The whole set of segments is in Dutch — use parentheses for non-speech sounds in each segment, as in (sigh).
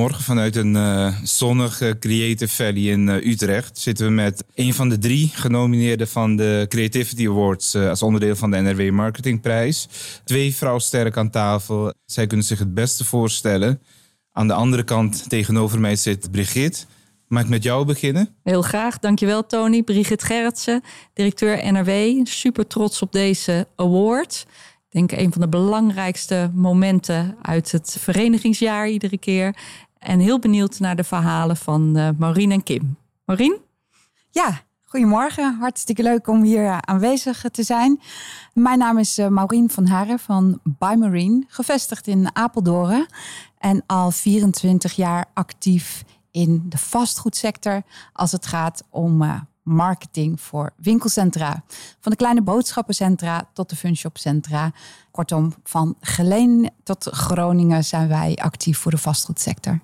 Goedemorgen vanuit een uh, zonnige Creative Valley in uh, Utrecht. Zitten we met een van de drie genomineerden van de Creativity Awards uh, als onderdeel van de NRW Marketingprijs. Twee vrouwsterk aan tafel. Zij kunnen zich het beste voorstellen. Aan de andere kant tegenover mij zit Brigitte. Mag ik met jou beginnen? Heel graag. Dankjewel Tony. Brigitte Gerritsen, directeur NRW. Super trots op deze award denk een van de belangrijkste momenten uit het verenigingsjaar iedere keer. En heel benieuwd naar de verhalen van uh, Maureen en Kim. Maureen? Ja, goedemorgen. Hartstikke leuk om hier eh, aanwezig te zijn. Mijn naam is uh, Maureen van Haren van By Marine, gevestigd in Apeldoorn. En al 24 jaar actief in de vastgoedsector als het gaat om marketing voor winkelcentra. Van de kleine boodschappencentra tot de funshopcentra. Kortom, van Geleen tot Groningen zijn wij actief voor de vastgoedsector.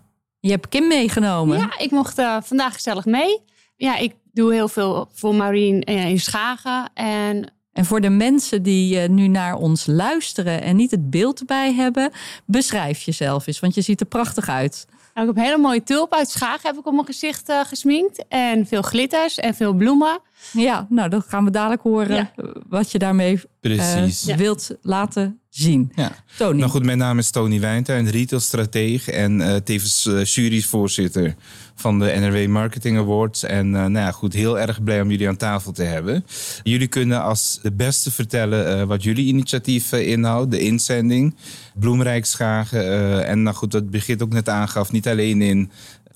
Je hebt Kim meegenomen. Ja, ik mocht uh, vandaag gezellig mee. Ja, ik doe heel veel voor Marien in Schagen. En en voor de mensen die uh, nu naar ons luisteren en niet het beeld erbij hebben, beschrijf jezelf eens, want je ziet er prachtig uit. Nou, ik heb een hele mooie tulp uit Schagen heb ik op mijn gezicht uh, gesminkt. En veel glitters en veel bloemen. Ja, nou dan gaan we dadelijk horen ja. wat je daarmee Precies. Uh, wilt laten zien. Ja. Tony. Nou goed, mijn naam is Tony Wijntuin, retailstratege en uh, tevens uh, juryvoorzitter van de NRW Marketing Awards. En nou ja, goed, heel erg blij om jullie aan tafel te hebben. Jullie kunnen als de beste vertellen wat jullie initiatief inhoudt, de inzending, Bloemrijk Schagen. en nou goed, dat begint ook net aangaf, niet alleen in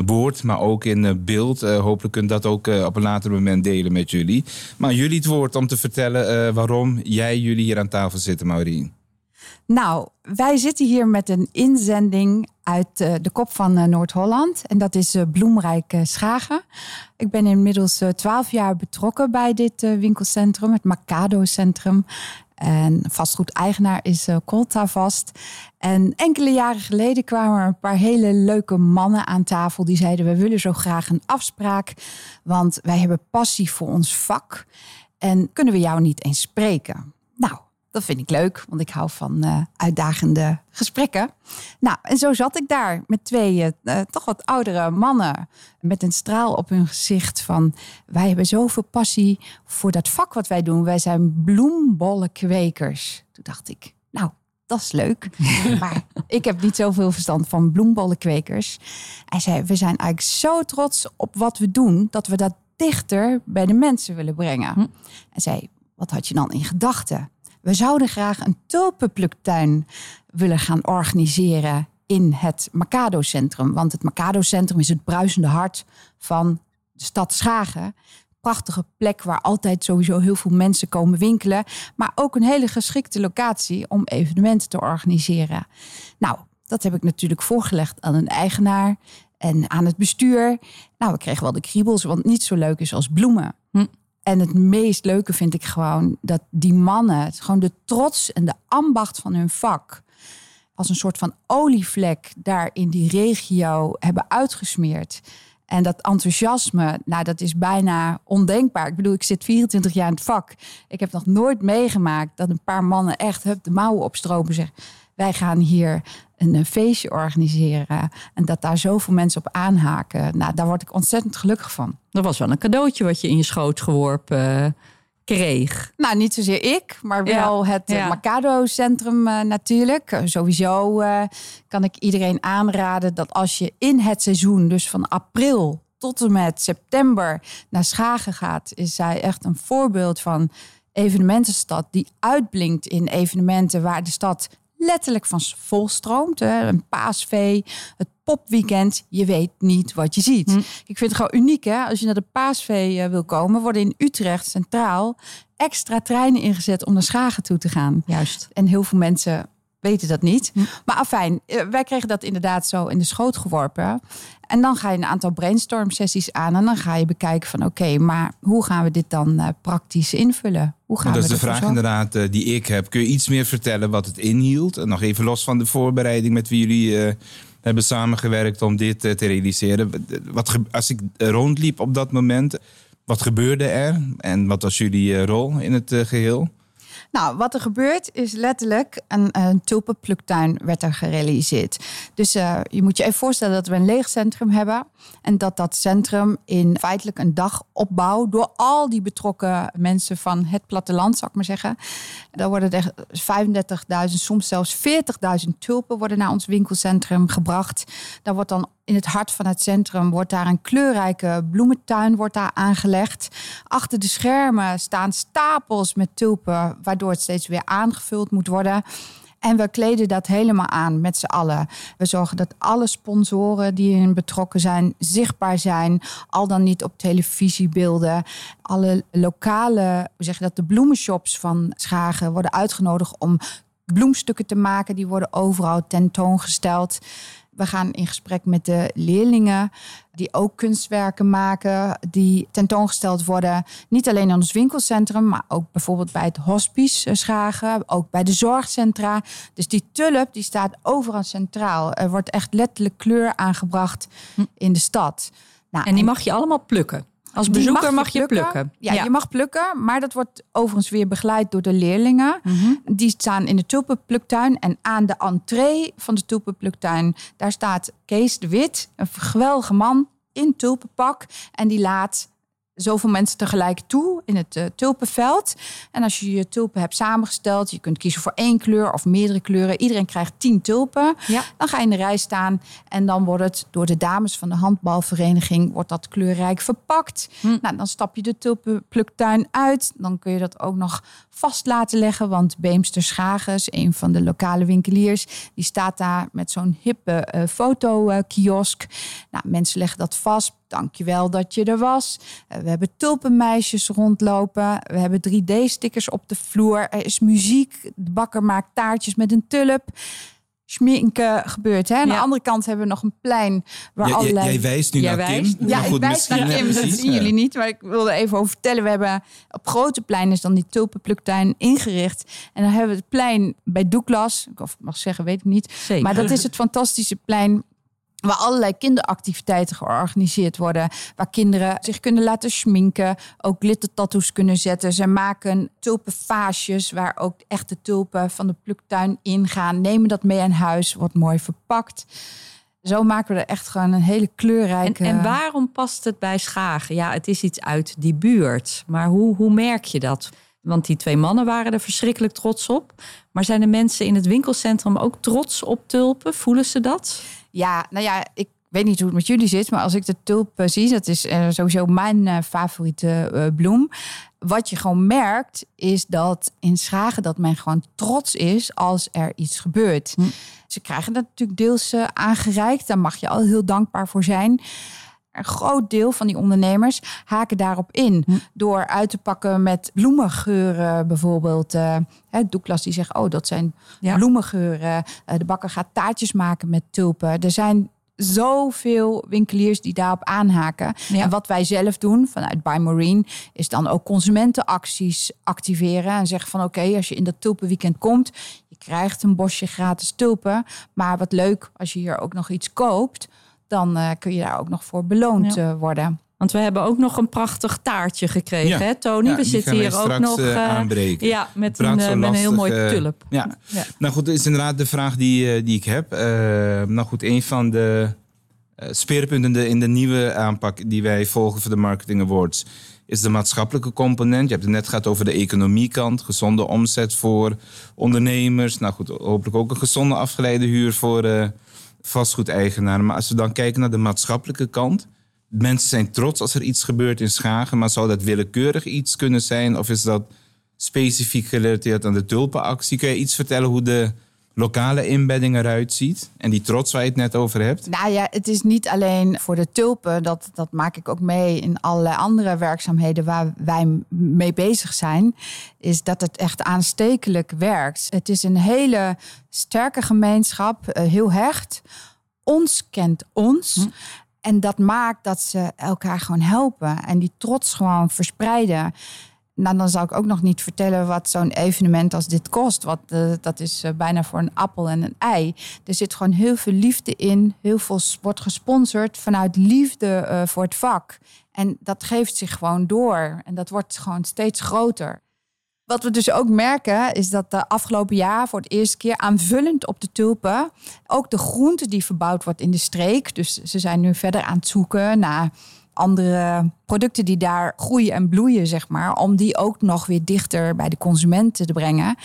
woord, maar ook in eh, beeld. Uh, hopelijk kunt dat ook uh, op een later moment delen met jullie. Maar jullie het woord om te vertellen uh, waarom jij jullie hier aan tafel zitten, Maureen. Nou, wij zitten hier met een inzending uit de kop van Noord-Holland. En dat is Bloemrijk Schagen. Ik ben inmiddels twaalf jaar betrokken bij dit winkelcentrum, het Macado Centrum. En vastgoedeigenaar is uh, Colta Vast. En enkele jaren geleden kwamen er een paar hele leuke mannen aan tafel. Die zeiden, we willen zo graag een afspraak. Want wij hebben passie voor ons vak. En kunnen we jou niet eens spreken? Dat vind ik leuk, want ik hou van uh, uitdagende gesprekken. Nou, en zo zat ik daar met twee uh, toch wat oudere mannen. Met een straal op hun gezicht van... wij hebben zoveel passie voor dat vak wat wij doen. Wij zijn bloembollenkwekers. Toen dacht ik, nou, dat is leuk. (laughs) maar ik heb niet zoveel verstand van bloembollenkwekers. Hij zei, we zijn eigenlijk zo trots op wat we doen... dat we dat dichter bij de mensen willen brengen. Hm. En zei, wat had je dan in gedachten? We zouden graag een tulpenpluktuin willen gaan organiseren in het Macado Centrum. Want het Macado Centrum is het bruisende hart van de stad Schagen. Prachtige plek waar altijd sowieso heel veel mensen komen winkelen. Maar ook een hele geschikte locatie om evenementen te organiseren. Nou, dat heb ik natuurlijk voorgelegd aan een eigenaar en aan het bestuur. Nou, we kregen wel de kriebels, want niet zo leuk is als bloemen. Hm. En het meest leuke vind ik gewoon dat die mannen, gewoon de trots en de ambacht van hun vak, als een soort van olievlek daar in die regio hebben uitgesmeerd. En dat enthousiasme, nou, dat is bijna ondenkbaar. Ik bedoel, ik zit 24 jaar in het vak. Ik heb nog nooit meegemaakt dat een paar mannen echt hup, de mouwen opstropen zeggen wij gaan hier een feestje organiseren. En dat daar zoveel mensen op aanhaken. Nou, daar word ik ontzettend gelukkig van. Dat was wel een cadeautje wat je in je schoot geworpen eh, kreeg. Nou, niet zozeer ik, maar wel het ja. Macado Centrum uh, natuurlijk. sowieso uh, kan ik iedereen aanraden dat als je in het seizoen, dus van april tot en met september, naar Schagen gaat, is zij echt een voorbeeld van evenementenstad die uitblinkt in evenementen waar de stad letterlijk van volstroomt. Hè. Een paasvee, het popweekend. Je weet niet wat je ziet. Hm. Ik vind het gewoon uniek. Hè? Als je naar de paasvee eh, wil komen, worden in Utrecht centraal extra treinen ingezet om naar Schagen toe te gaan. Juist. En heel veel mensen weten dat niet. Hm. Maar afijn, eh, wij kregen dat inderdaad zo in de schoot geworpen. En dan ga je een aantal brainstorm sessies aan. En dan ga je bekijken van oké, maar hoe gaan we dit dan uh, praktisch invullen? Hoe gaan dat is de vraag inderdaad uh, die ik heb. Kun je iets meer vertellen wat het inhield? En nog even los van de voorbereiding met wie jullie uh, hebben samengewerkt om dit te realiseren. Wat als ik rondliep op dat moment, wat gebeurde er? En wat was jullie rol in het geheel? Nou, wat er gebeurt is letterlijk een, een tulpenpluktuin werd er gerealiseerd. Dus uh, je moet je even voorstellen dat we een leeg centrum hebben. En dat dat centrum in feitelijk een dag opbouw door al die betrokken mensen van het platteland, zou ik maar zeggen. Daar worden er 35.000, soms zelfs 40.000 tulpen worden naar ons winkelcentrum gebracht. Daar wordt dan in het hart van het centrum wordt daar een kleurrijke bloementuin wordt daar aangelegd. Achter de schermen staan stapels met tulpen, waardoor het steeds weer aangevuld moet worden. En we kleden dat helemaal aan met z'n allen. We zorgen dat alle sponsoren die erin betrokken zijn zichtbaar zijn. Al dan niet op televisiebeelden. Alle lokale, we zeggen dat de bloemenshops van Schagen worden uitgenodigd om bloemstukken te maken. Die worden overal tentoongesteld. We gaan in gesprek met de leerlingen die ook kunstwerken maken, die tentoongesteld worden. Niet alleen in ons winkelcentrum, maar ook bijvoorbeeld bij het hospice eh, Schagen, ook bij de zorgcentra. Dus die tulp die staat overal centraal. Er wordt echt letterlijk kleur aangebracht hm. in de stad. Nou, en die mag je allemaal plukken. Als bezoeker mag je, plukken. Ja, je mag plukken, maar dat wordt overigens weer begeleid door de leerlingen. Mhm. Die staan in de tulpenpluktuin en aan de entree van de tulpenpluktuin, daar staat Kees de Wit, een geweldige man in tulpenpak en die laat zoveel mensen tegelijk toe in het uh, tulpenveld. En als je je tulpen hebt samengesteld, je kunt kiezen voor één kleur of meerdere kleuren. Iedereen krijgt tien tulpen. Ja. Dan ga je in de rij staan en dan wordt het door de dames van de handbalvereniging wordt dat kleurrijk verpakt. Hm. Nou, dan stap je de tulpenpluktuin uit. Dan kun je dat ook nog vast laten leggen, want Beemster Schagens, een van de lokale winkeliers, die staat daar met zo'n hippe uh, fotokiosk. Nou, mensen leggen dat vast Dankjewel dat je er was. Eh, we hebben tulpenmeisjes rondlopen. We hebben 3D-stickers op de vloer. Er is muziek. De bakker maakt taartjes met een tulp. Schminken gebeurt. Hè? Aan de andere kant hebben we nog een plein waar ja, allerlei... Jij wijst nu naar wijst. Kim. Ja, ik wijs naar Kim. Dat zien jullie niet. Maar ik wilde even over vertellen. We hebben op grote plein is dan die tulpenpluktuin ingericht. En dan hebben we het plein bij Douglas. Of mag zeggen, weet ik niet. Zeker. Maar dat is het fantastische plein Waar allerlei kinderactiviteiten georganiseerd worden. Waar kinderen zich kunnen laten schminken. Ook glittertattoos kunnen zetten. Ze maken tulpenvaasjes waar ook echte tulpen van de pluktuin ingaan. Nemen dat mee aan huis. Wordt mooi verpakt. Zo maken we er echt gewoon een hele kleurrijke... En, en waarom past het bij Schagen? Ja, het is iets uit die buurt. Maar hoe, hoe merk je dat? Want die twee mannen waren er verschrikkelijk trots op. Maar zijn de mensen in het winkelcentrum ook trots op tulpen? Voelen ze dat? Ja, nou ja, ik weet niet hoe het met jullie zit, maar als ik de tulp eh, zie, dat is uh, sowieso mijn uh, favoriete bloem. Wat je gewoon merkt, is dat in Schagen dat men gewoon trots is als er iets gebeurt. Hm. Ze krijgen dat natuurlijk deels aangereikt, daar mag je al heel dankbaar voor zijn. Een groot deel van die ondernemers haken daarop in. Hm. Door uit te pakken met bloemengeuren bijvoorbeeld. Uh, Douglas die zegt, oh dat zijn bloemengeuren. Uh, de bakker gaat taartjes maken met tulpen. Er zijn zoveel winkeliers die daarop aanhaken. En wat wij zelf doen vanuit By Marine... is dan ook consumentenacties activeren. En zeggen van oké, als je in dat tulpenweekend komt... je krijgt een bosje gratis tulpen. Maar wat leuk als je hier ook nog iets koopt dan uh, kun je daar ook nog voor beloond ja. Eh, worden. Want we hebben ook nog een prachtig taartje gekregen, ja. hè Tony? Ja, we zitten hier ook nog uh, aanbreken. Ja, met een, met een heel mooi tulp. Ja. nou goed, dat is inderdaad de vraag die, die ik heb. nou goed, een van de speerpunten in de nieuwe aanpak die wij volgen voor de Marketing Awards is de maatschappelijke component. Je hebt het net gehad over de economiekant, gezonde omzet voor ondernemers. Nou goed, hopelijk ook een gezonde afgeleide huur voor vastgoedeigenaren. Maar als we dan kijken naar de maatschappelijke kant. Mensen zijn trots als er iets gebeurt in Schagen. Maar zou dat willekeurig iets kunnen zijn? Of is dat specifiek gerelateerd aan de tulpenactie? Kun je iets vertellen hoe de lokale inbedding eruit ziet. En die trots waar je het net over hebt. Nou ja, het is niet alleen voor de tulpen. Dat, dat maak ik ook mee in allerlei andere werkzaamheden waar wij mee bezig zijn. Is dat het echt aanstekelijk werkt. Het is een hele sterke gemeenschap, eh, heel hecht. Ons kent ons. Hm. En dat maakt dat ze elkaar gewoon helpen en die trots gewoon verspreiden. Nou, dan zou ik ook nog niet vertellen wat zo'n evenement als dit kost. Wat, uh, dat is uh, bijna voor een appel en een ei. Er zit gewoon heel veel liefde in. Heel veel wordt gesponsord vanuit liefde uh, voor het vak. En dat geeft zich gewoon door. En dat wordt gewoon steeds groter. Wat we dus ook merken is dat de afgelopen jaar voor het eerste keer aanvullend op de tulpen ook de groente die verbouwd wordt in de streek. Dus ze zijn nu verder aan het zoeken naar andere producten die daar groeien en bloeien, zeg maar, om die ook nog weer dichter bij de consumenten te brengen.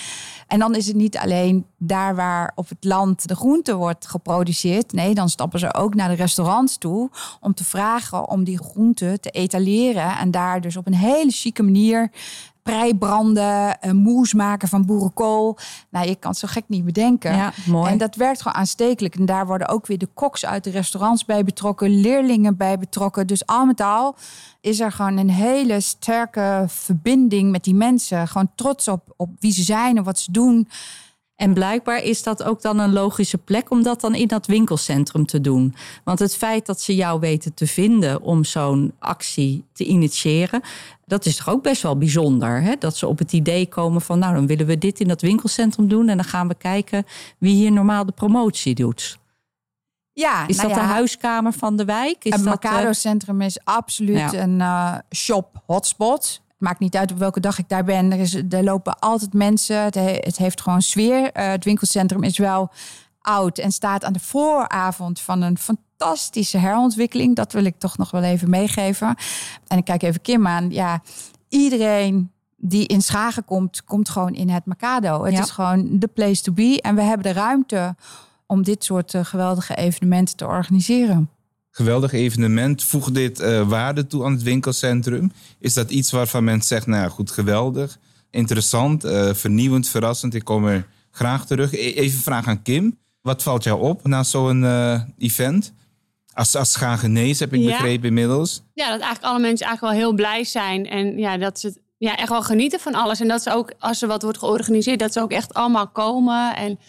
En dan is het niet alleen daar waar op het land de groente wordt geproduceerd. Nee, dan stappen ze ook naar de restaurants toe om te vragen om die groente te etaleren en daar dus op een hele chique manier preibranden, een moes maken van boerenkool. Nou, je kan het zo gek niet bedenken. Ja, mooi. En dat werkt gewoon aanstekelijk. En daar worden ook weer de koks uit de restaurants bij betrokken, leerlingen bij betrokken. Dus al met al is er gewoon een hele sterke verbinding met die mensen. Gewoon trots op, op wie ze zijn en wat ze doen. En blijkbaar is dat ook dan een logische plek om dat dan in dat winkelcentrum te doen. Want het feit dat ze jou weten te vinden om zo'n actie te initiëren, dat is toch ook best wel bijzonder. Hè? Dat ze op het idee komen van, nou dan willen we dit in dat winkelcentrum doen en dan gaan we kijken wie hier normaal de promotie doet. Ja, Is nou dat ja, de huiskamer van de wijk? Is Het eh, Mercado Centrum is absoluut Ja. een eh, shop hotspot. Het maakt niet uit op welke dag ik daar ben. Er, is, er lopen altijd mensen. Het, he- het heeft gewoon sfeer. Eh, het winkelcentrum is wel oud en staat aan de vooravond van een fantastische herontwikkeling. Dat wil ik toch nog wel even meegeven. En ik kijk even Kim aan. Ja, iedereen die in Schagen komt, komt gewoon in het Mercado. Het Ja. is gewoon de place to be. En we hebben de ruimte om dit soort eh, geweldige evenementen te organiseren. Geweldig evenement. Voeg dit eh, waarde toe aan het winkelcentrum? Is dat iets waarvan mensen zeggen, nou ja, goed, geweldig, interessant, eh, vernieuwend, verrassend. Ik kom er graag terug. E- Even een vraag aan Kim. Wat valt jou op na zo'n eh, event? Als, als Schagenees heb ik Ja. begrepen inmiddels. Ja, dat eigenlijk alle mensen eigenlijk wel heel blij zijn. En ja, dat ze ja, echt wel genieten van alles. En dat ze ook, als er wat wordt georganiseerd, dat ze ook echt allemaal komen. En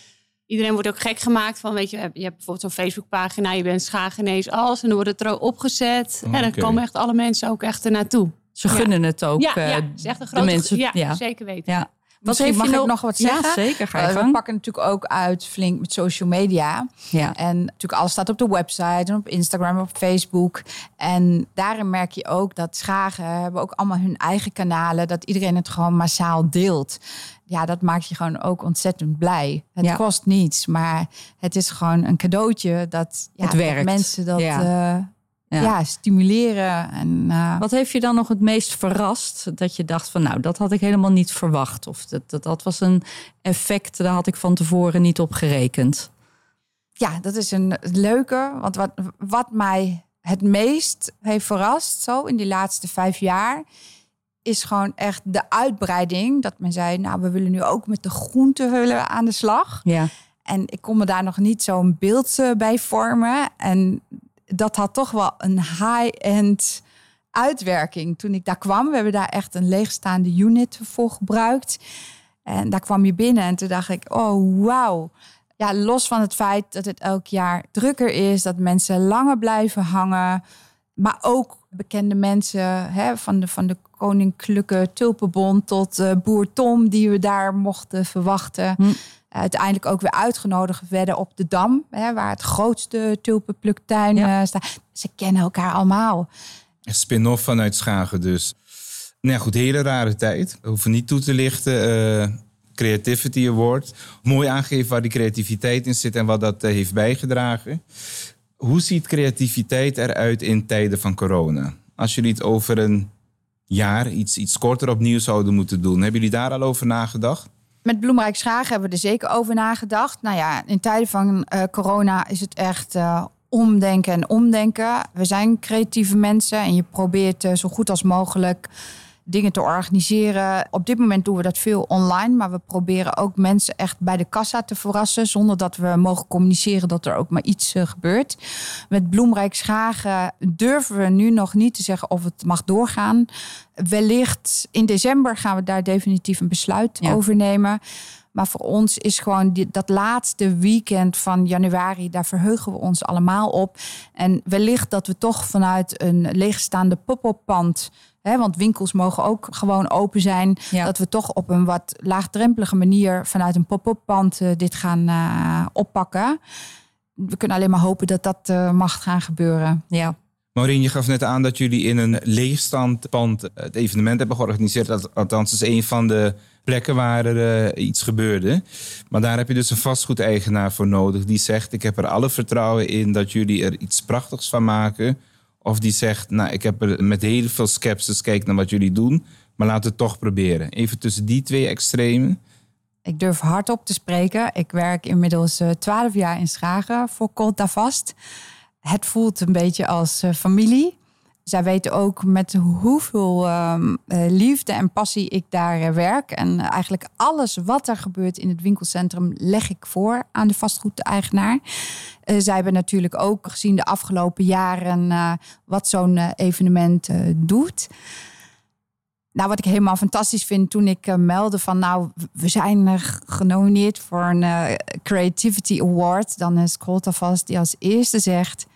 iedereen wordt ook gek gemaakt van, weet je, je hebt bijvoorbeeld zo'n Facebookpagina, je bent Schagenees als. En dan wordt het er ook opgezet. Oh, en dan komen echt alle mensen ook echt er naartoe. Ze gunnen het ook. ja, eh, ja, het is echt een de grote mensen. ja, ja. zeker weten. Ja. Wat heeft je mag ik nog- nog wat Ja, zeggen? zeker. Ga je Eh, we pakken natuurlijk ook uit flink met social media. Ja. En natuurlijk alles staat op de website en op Instagram, op Facebook. En daarin merk je ook dat Schagen hebben ook allemaal hun eigen kanalen. Dat iedereen het gewoon massaal deelt. Ja, dat maakt je gewoon ook ontzettend blij. Het Ja. kost niets, maar het is gewoon een cadeautje dat, ja, Het dat werkt. mensen dat Ja. Ja. ja, stimuleren. En, eh, Wat heeft je dan nog het meest verrast? Dat je dacht van nou, dat had ik helemaal niet verwacht. Of dat, dat, dat was een effect, daar had ik van tevoren niet op gerekend. Ja, dat is een leuke. Want wat, wat mij het meest heeft verrast, zo in die laatste vijf jaar, is gewoon echt de uitbreiding. Dat men zei, nou, we willen nu ook met de groentehullen aan de slag. Ja. En ik kon me daar nog niet zo'n beeld eh, bij vormen. En dat had toch wel een high-end uitwerking toen ik daar kwam. We hebben daar echt een leegstaande unit voor gebruikt. En daar kwam je binnen en toen dacht ik, oh wauw. Ja, los van het feit dat het elk jaar drukker is, dat mensen langer blijven hangen. Maar ook bekende mensen hè, van, de, van de Koninklijke Tulpenbond tot eh, Boer Tom, die we daar mochten verwachten. Hm. Uiteindelijk ook weer uitgenodigd werden op de Dam, hè, waar het grootste tulpenpluktuin Ja. eh, staat. Ze kennen elkaar allemaal. Een spin-off vanuit Schagen dus. Nou ja, goed, hele rare tijd. We hoeven niet toe te lichten. eh, Creativity Award. Mooi aangegeven waar die creativiteit in zit en wat dat heeft bijgedragen. Hoe ziet creativiteit eruit in tijden van corona? Als jullie het over een jaar, iets, iets korter opnieuw zouden moeten doen. Hebben jullie daar al over nagedacht? Met Bloemrijk Schagen hebben we er zeker over nagedacht. Nou ja, in tijden van eh, corona is het echt eh, omdenken en omdenken. We zijn creatieve mensen en je probeert eh, zo goed als mogelijk dingen te organiseren. Op dit moment doen we dat veel online, maar we proberen ook mensen echt bij de kassa te verrassen, zonder dat we mogen communiceren dat er ook maar iets eh, gebeurt. Met Bloemrijk Schagen durven we nu nog niet te zeggen of het mag doorgaan. Wellicht in december gaan we daar definitief een besluit Ja. over nemen. Maar voor ons is gewoon die, dat laatste weekend van januari, daar verheugen we ons allemaal op. En wellicht dat we toch vanuit een leegstaande pop-up pand, hè, want winkels mogen ook gewoon open zijn, Ja. dat we toch op een wat laagdrempelige manier vanuit een pop-up pand eh, dit gaan eh, oppakken. We kunnen alleen maar hopen dat dat eh, mag gaan gebeuren. Ja. Maureen, je gaf net aan dat jullie in een leegstand pand het evenement hebben georganiseerd. Althans, het is een van de plekken waar er uh, iets gebeurde. Maar daar heb je dus een vastgoedeigenaar voor nodig die zegt: Ik heb er alle vertrouwen in dat jullie er iets prachtigs van maken. Of die zegt: Nou, ik heb er met heel veel sceptisch gekeken naar wat jullie doen, maar laten we het toch proberen. Even tussen die twee extremen. Ik durf hardop te spreken. Ik werk inmiddels eh, twaalf jaar in Schagen voor Colta Vast. Het voelt een beetje als uh, familie zij weten ook met hoeveel um, liefde en passie ik daar uh, werk. En eigenlijk alles wat er gebeurt in het winkelcentrum leg ik voor aan de vastgoedeigenaar. Uh, zij hebben natuurlijk ook gezien de afgelopen jaren wat zo'n evenement doet. Nou, wat ik helemaal fantastisch vind toen ik meldde van nou, we zijn genomineerd voor een Creativity Award. Dan is Coltavast die als eerste zegt,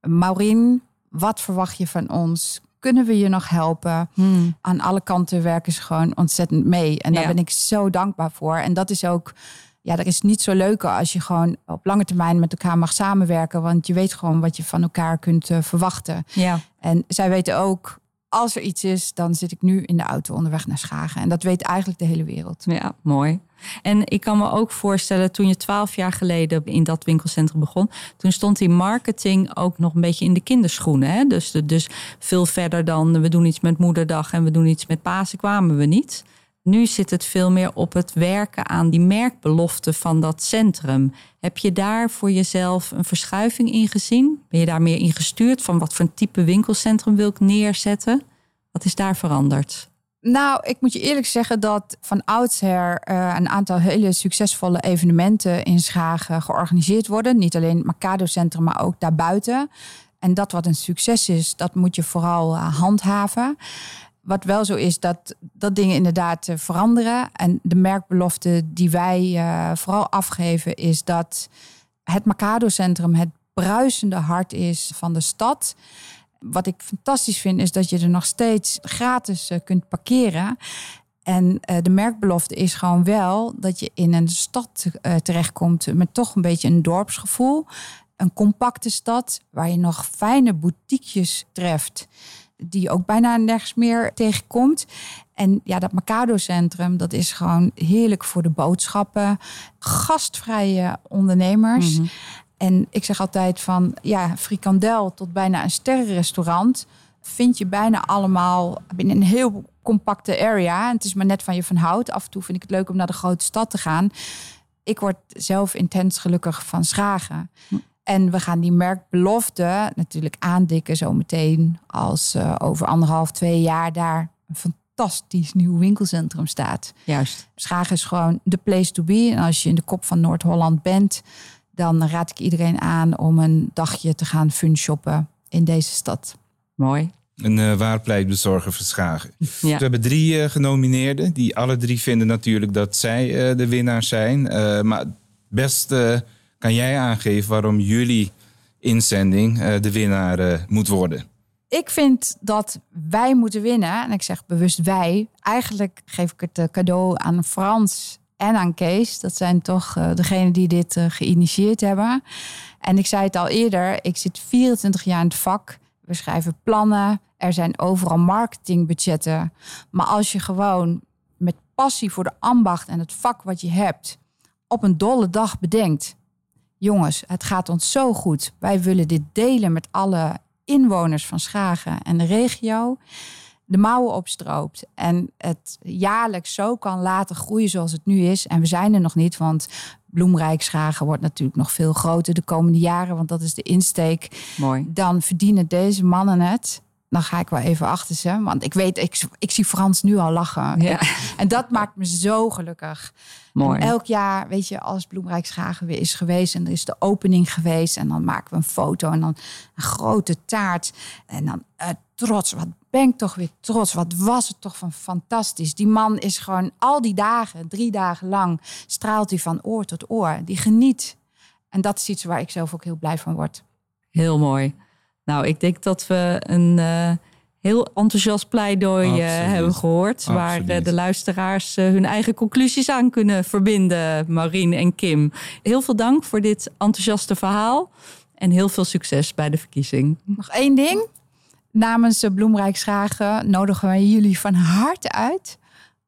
Maureen, wat verwacht je van ons? Kunnen we je nog helpen? Hmm. Aan alle kanten werken ze gewoon ontzettend mee. En daar ben ik zo dankbaar voor. En dat is ook, ja, dat is niet zo leuk als je gewoon op lange termijn met elkaar mag samenwerken. Want je weet gewoon wat je van elkaar kunt uh, verwachten. Ja. En zij weten ook, als er iets is, dan zit ik nu in de auto onderweg naar Schagen. En dat weet eigenlijk de hele wereld. Ja, mooi. En ik kan me ook voorstellen, toen je twaalf jaar geleden in dat winkelcentrum begon, toen stond die marketing ook nog een beetje in de kinderschoenen. Hè? Dus, dus veel verder dan we doen iets met moederdag en we doen iets met Pasen kwamen we niet. Nu zit het veel meer op het werken aan die merkbelofte van dat centrum. Heb je daar voor jezelf een verschuiving in gezien? Ben je daar meer in gestuurd van wat voor een type winkelcentrum wil ik neerzetten? Wat is daar veranderd? Nou, ik moet je eerlijk zeggen dat van oudsher uh, een aantal hele succesvolle evenementen in Schagen georganiseerd worden. Niet alleen het Mercado Centrum, maar ook daarbuiten. En dat wat een succes is, dat moet je vooral uh, handhaven. Wat wel zo is, dat, dat dingen inderdaad uh, veranderen. En de merkbelofte die wij vooral afgeven, is dat het Mercado Centrum het bruisende hart is van de stad. Wat ik fantastisch vind, is dat je er nog steeds gratis eh, kunt parkeren. En de merkbelofte is gewoon wel dat je in een stad terechtkomt met toch een beetje een dorpsgevoel. Een compacte stad waar je nog fijne boutiquejes treft. Die je ook bijna nergens meer tegenkomt. En ja, dat Mercado-centrum, dat is gewoon heerlijk voor de boodschappen. Gastvrije ondernemers. Mm -hmm. En ik zeg altijd van ja, frikandel tot bijna een sterrenrestaurant vind je bijna allemaal binnen een heel compacte area. En het is maar net van je van houdt. Af en toe vind ik het leuk om naar de grote stad te gaan. Ik word zelf intens gelukkig van Schagen. Hm. En we gaan die merkbelofte natuurlijk aandikken zometeen als uh, over anderhalf, twee jaar daar een fantastisch nieuw winkelcentrum staat. Juist. Schagen is gewoon de place to be. En als je in de kop van Noord-Holland bent, dan raad ik iedereen aan om een dagje te gaan fun shoppen in deze stad. Mooi. Een uh, waar pleitbezorger Schagen. (laughs) Ja. We hebben drie uh, genomineerden. Die alle drie vinden natuurlijk dat zij uh, de winnaar zijn. maar best kan jij aangeven waarom jullie inzending de winnaar moet worden. Ik vind dat wij moeten winnen. En ik zeg bewust wij. Eigenlijk geef ik het cadeau aan Frans en aan Kees. Dat zijn toch degenen die dit geïnitieerd hebben. En ik zei het al eerder, ik zit 24 jaar in het vak. We schrijven plannen. Er zijn overal marketingbudgetten. Maar als je gewoon met passie voor de ambacht en het vak wat je hebt op een dolle dag bedenkt. Jongens, het gaat ons zo goed. Wij willen dit delen met alle inwoners van Schagen en de regio de mouwen opstroopt en het jaarlijks zo kan laten groeien zoals het nu is. En we zijn er nog niet, want Bloemrijkschagen wordt natuurlijk nog veel groter de komende jaren, want dat is de insteek. Mooi. Dan verdienen deze mannen het. Dan ga ik wel even achter ze. Want ik weet, ik, ik zie Frans nu al lachen. Ja. En dat maakt me zo gelukkig. Mooi. En elk jaar, weet je, als Bloemrijkschagen weer is geweest en er is de opening geweest. En dan maken we een foto en dan een grote taart. En dan uh, trots. Wat ben ik toch weer trots. Wat was het toch van fantastisch. Die man is gewoon al die dagen, drie dagen lang, straalt hij van oor tot oor. Die geniet. En dat is iets waar ik zelf ook heel blij van word. Heel mooi. Nou, ik denk dat we een uh, heel enthousiast pleidooi uh, hebben gehoord. Absoluut. Waar uh, de luisteraars hun eigen conclusies aan kunnen verbinden, Marien en Kim. Heel veel dank voor dit enthousiaste verhaal. En heel veel succes bij de verkiezing. Nog één ding. Namens Bloemrijk Schagen nodigen wij jullie van harte uit.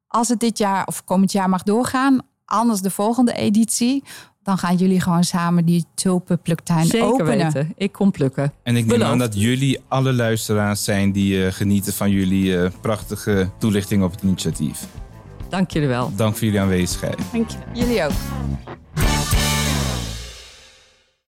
Als het dit jaar of komend jaar mag doorgaan, anders de volgende editie, dan gaan jullie gewoon samen die tulpenpluktuin Zeker openen. weten. Ik kom plukken. En ik neem Beloofd. aan dat jullie alle luisteraars zijn die eh, genieten van jullie eh, prachtige toelichting op het initiatief. Dank jullie wel. Dank voor jullie aanwezigheid. Dank je. Jullie ook.